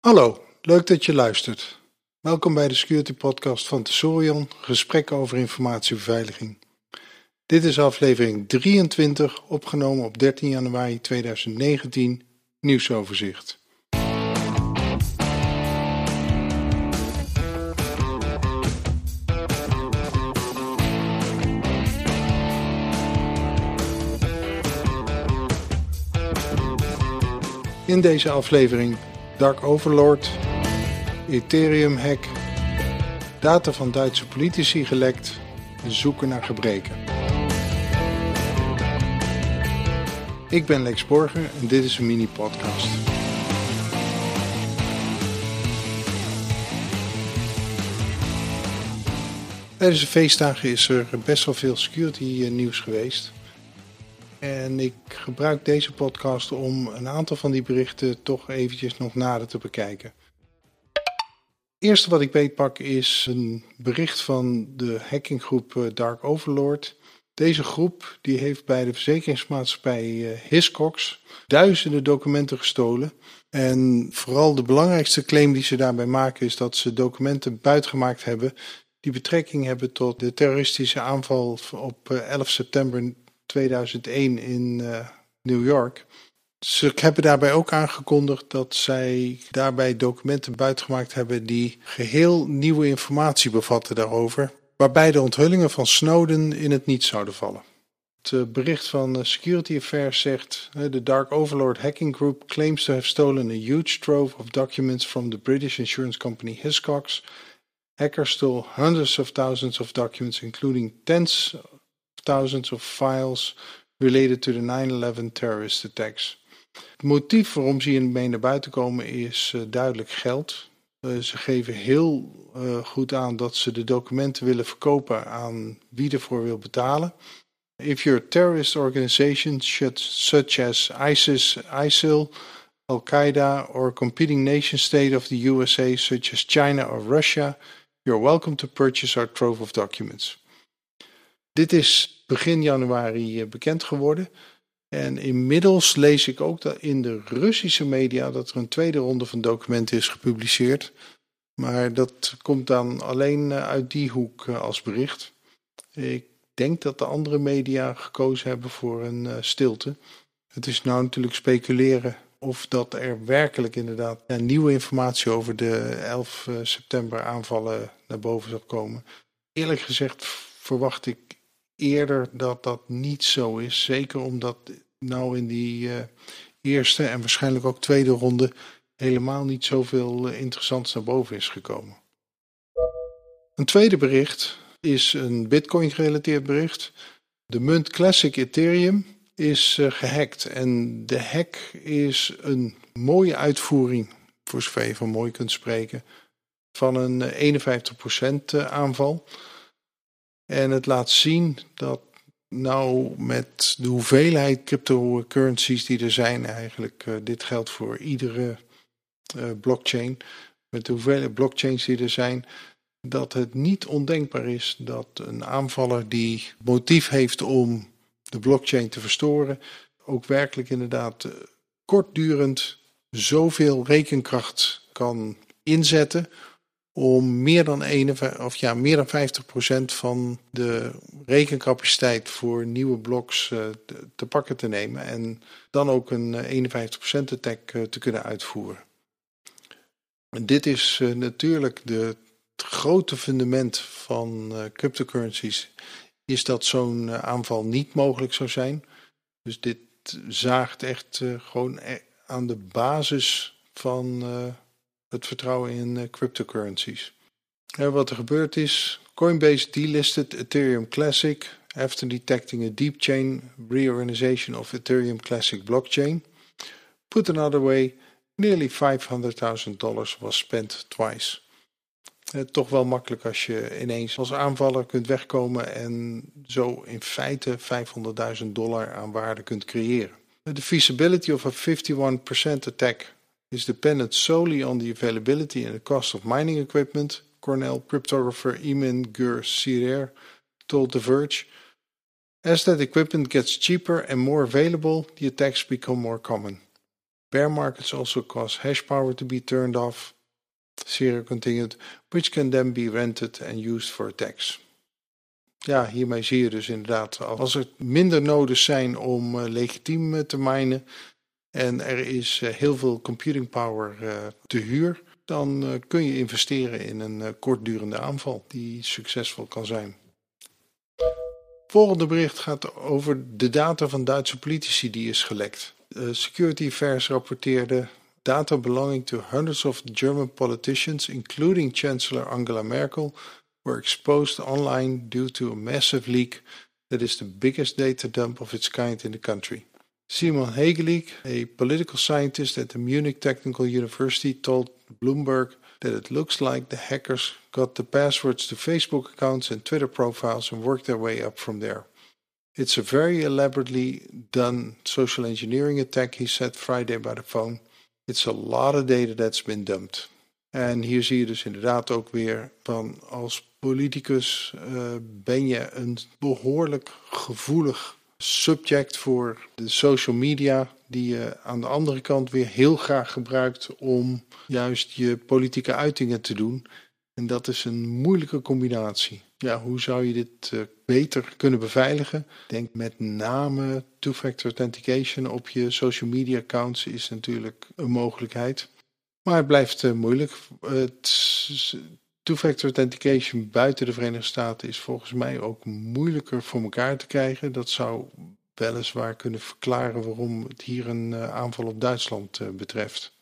Hallo, leuk dat je luistert. Welkom bij de Security Podcast van Tesorion, gesprekken over informatiebeveiliging. Dit is aflevering 23, opgenomen op 13 januari 2019, nieuwsoverzicht. In deze aflevering Dark Overlord, Ethereum hack, data van Duitse politici gelekt, zoeken naar gebreken. Ik ben Lex Borger en dit is een mini-podcast. Tijdens de feestdagen is er best wel veel security eh, nieuws geweest. En ik gebruik deze podcast om een aantal van die berichten toch eventjes nog nader te bekijken. Het eerste wat ik beetpak is een bericht van de hackinggroep eh, Dark Overlord. Deze groep die heeft bij de verzekeringsmaatschappij eh, Hiscox duizenden documenten gestolen. En vooral de belangrijkste claim die ze daarbij maken is dat ze documenten buitgemaakt hebben die betrekking hebben tot de terroristische aanval op 11 eh, september 2001 in uh, New York. Ze hebben daarbij ook aangekondigd dat zij daarbij documenten buitgemaakt hebben die geheel nieuwe informatie bevatten daarover, waarbij de onthullingen van Snowden in het niet zouden vallen. Het eh, bericht van eh, Security Affairs zegt: The Dark Overlord hacking group claims to have stolen a huge trove of documents from the British insurance company Hiscox. Hackers stole hundreds of thousands of documents, including tens thousands of files related to the 9-11 terrorist attacks. Het motief waarom ze hiermee naar buiten komen is uh, duidelijk geld. Uh, ze geven heel uh, goed aan dat ze de documenten willen verkopen aan wie ervoor wil betalen. If you're a terrorist organization such as ISIS, ISIL, Al-Qaeda or competing nation state of the USA such as China or Russia, you're welcome to purchase our trove of documents. Dit is begin januari eh, bekend geworden. En inmiddels lees ik ook dat in de Russische media dat er een tweede ronde van documenten is gepubliceerd. Maar dat komt dan alleen eh, uit die hoek eh, als bericht. Ik denk dat de andere media gekozen hebben voor een stilte. Het is nou natuurlijk speculeren of dat er werkelijk inderdaad nieuwe informatie over de 11 september aanvallen naar boven zal komen. Eerlijk gezegd verwacht ik eerder dat dat niet zo is. Zeker omdat nou in die uh, eerste en waarschijnlijk ook tweede ronde helemaal niet zoveel uh, interessants naar boven is gekomen. Een tweede bericht is een Bitcoin gerelateerd bericht. De munt Classic Ethereum is uh, gehackt en de hack is een mooie uitvoering, voor zover je van mooi kunt spreken, van een 51% aanval. En het laat zien dat nou met de hoeveelheid cryptocurrencies die er zijn, eigenlijk uh, dit geldt voor iedere uh, blockchain, met de hoeveelheid blockchains die er zijn, dat het niet ondenkbaar is dat een aanvaller die motief heeft om de blockchain te verstoren, ook werkelijk inderdaad uh, kortdurend zoveel rekenkracht kan inzetten om meer dan, 51, of ja, meer dan 50% van de rekencapaciteit voor nieuwe bloks uh, te, pakken te nemen en dan ook een 51% eh, attack uh, te kunnen uitvoeren. En dit is natuurlijk de, het grote fundament van cryptocurrencies, is dat zo'n aanval niet mogelijk zou zijn. Dus dit zaagt echt gewoon e-, aan de basis van het vertrouwen in uh, cryptocurrencies. En wat er gebeurd is, Coinbase delisted Ethereum Classic after detecting a deep chain reorganization of Ethereum Classic blockchain. Put another way, nearly $500,000 was spent twice. Eh, toch wel makkelijk als je ineens als aanvaller kunt wegkomen en zo in feite 500.000 dollar aan waarde kunt creëren. The feasibility of a 51% attack is dependent solely on the availability and the cost of mining equipment, Cornell cryptographer Emin Gur Sirer told The Verge. As that equipment gets cheaper and more available, the attacks become more common. Bear markets also cause hash power to be turned off. Serial continued, which can then be rented and used for attacks. Ja, hiermee zie je dus inderdaad, als er minder nodes zijn om uh, legitiem uh, te minen en er is uh, heel veel computing power te huur, dan kun je investeren in een kortdurende aanval die succesvol kan zijn. Volgende bericht gaat over de data van Duitse politici die is gelekt. Security Affairs rapporteerde data belonging to hundreds of German politicians, including Chancellor Angela Merkel, were exposed online due to a massive leak that is the biggest data dump of its kind in the country. Simon Hegelic, a political scientist at the Munich Technical University, told Bloomberg that it looks like the hackers got the passwords to Facebook accounts and Twitter profiles and worked their way up from there. It's a very elaborately done social engineering attack, he said Friday by the phone. It's a lot of data that's been dumped. En hier zie je dus inderdaad ook weer van als politicus uh, ben je een behoorlijk gevoelig subject voor de social media, die je aan de andere kant weer heel graag gebruikt om juist je politieke uitingen te doen. En dat is een moeilijke combinatie. Ja, hoe zou je dit uh, beter kunnen beveiligen? Denk met name two-factor authentication op je social media accounts is natuurlijk een mogelijkheid. Maar het blijft uh, moeilijk. Two-factor authentication buiten de Verenigde Staten is volgens mij ook moeilijker voor elkaar te krijgen. Dat zou weliswaar kunnen verklaren waarom het hier een uh, aanval op Duitsland uh, betreft.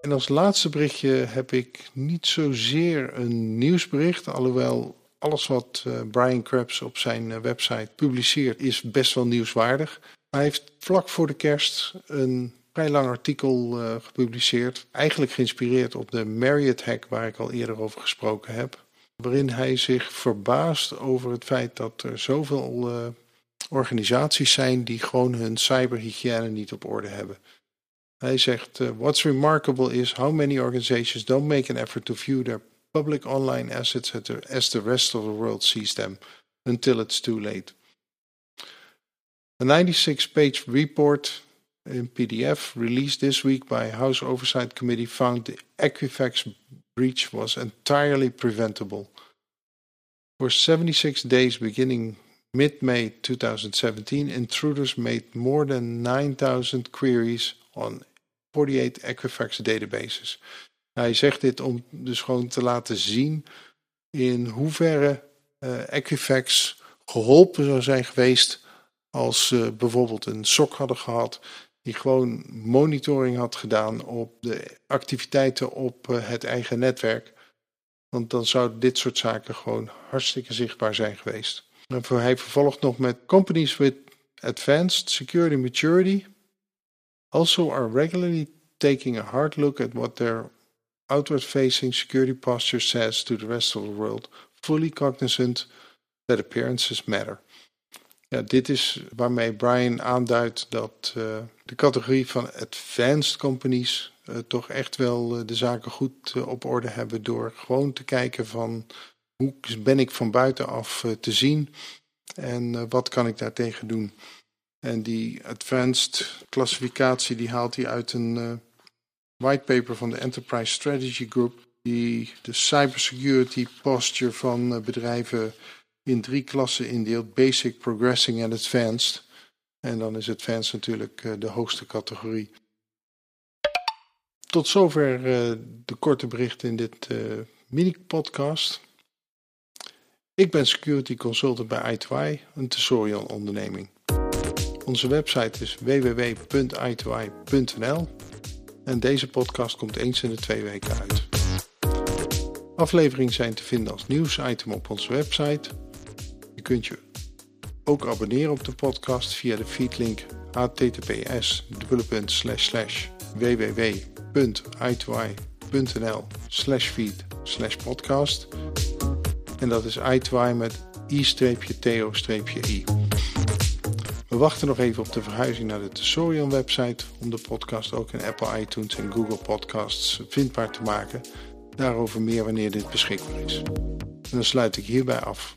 En als laatste berichtje heb ik niet zozeer een nieuwsbericht, alhoewel alles wat uh, Brian Krebs op zijn website publiceert is best wel nieuwswaardig. Hij heeft vlak voor de kerst een vrij lang artikel uh, gepubliceerd. Eigenlijk geïnspireerd op de Marriott hack waar ik al eerder over gesproken heb. Waarin hij zich verbaast over het feit dat er zoveel uh, organisaties zijn die gewoon hun cyberhygiëne niet op orde hebben. Hij zegt: uh, What's remarkable is how many organizations don't make an effort to view their public online assets as the rest of the world sees them until it's too late. A 96 page report in PDF released this week by House Oversight Committee found the Equifax breach was entirely preventable. For 76 days beginning mid May 2017, intruders made more than 9,000 queries on 48 Equifax databases. Hij zegt dit om dus gewoon te laten zien in hoeverre uh, Equifax geholpen zou zijn geweest als ze bijvoorbeeld een sok hadden gehad die gewoon monitoring had gedaan op de activiteiten op eh, het eigen netwerk. Want dan zou dit soort zaken gewoon hartstikke zichtbaar zijn geweest. En hij vervolgt nog met companies with advanced security maturity also are regularly taking a hard look at what their outward facing security posture says to the rest of the world, fully cognizant that appearances matter. Ja, dit is waarmee Brian aanduidt dat uh, de categorie van advanced companies uh, toch echt wel uh, de zaken goed op orde hebben door gewoon te kijken van hoe ben ik van buitenaf te zien en wat kan ik daartegen doen. En die advanced klassificatie die haalt hij uit een whitepaper van de Enterprise Strategy Group die de cybersecurity posture van bedrijven in drie klassen indeelt: Basic, Progressing en Advanced. En dan is Advanced natuurlijk uh, de hoogste categorie. Tot zover uh, de korte berichten in dit uh, mini-podcast. Ik ben security consultant bij i2i, een Tesorion onderneming. Onze website is www.i2i.nl en deze podcast komt eens in de twee weken uit. Afleveringen zijn te vinden als nieuwsitem op onze website kunt je ook abonneren op de podcast via de feedlink https www.i2i.nl slash feed slash podcast. En dat is i2i met i-to-i. We wachten nog even op de verhuizing naar de Tesorion website om de podcast ook in Apple iTunes en Google Podcasts vindbaar te maken. Daarover meer wanneer dit beschikbaar is. En dan sluit ik hierbij af.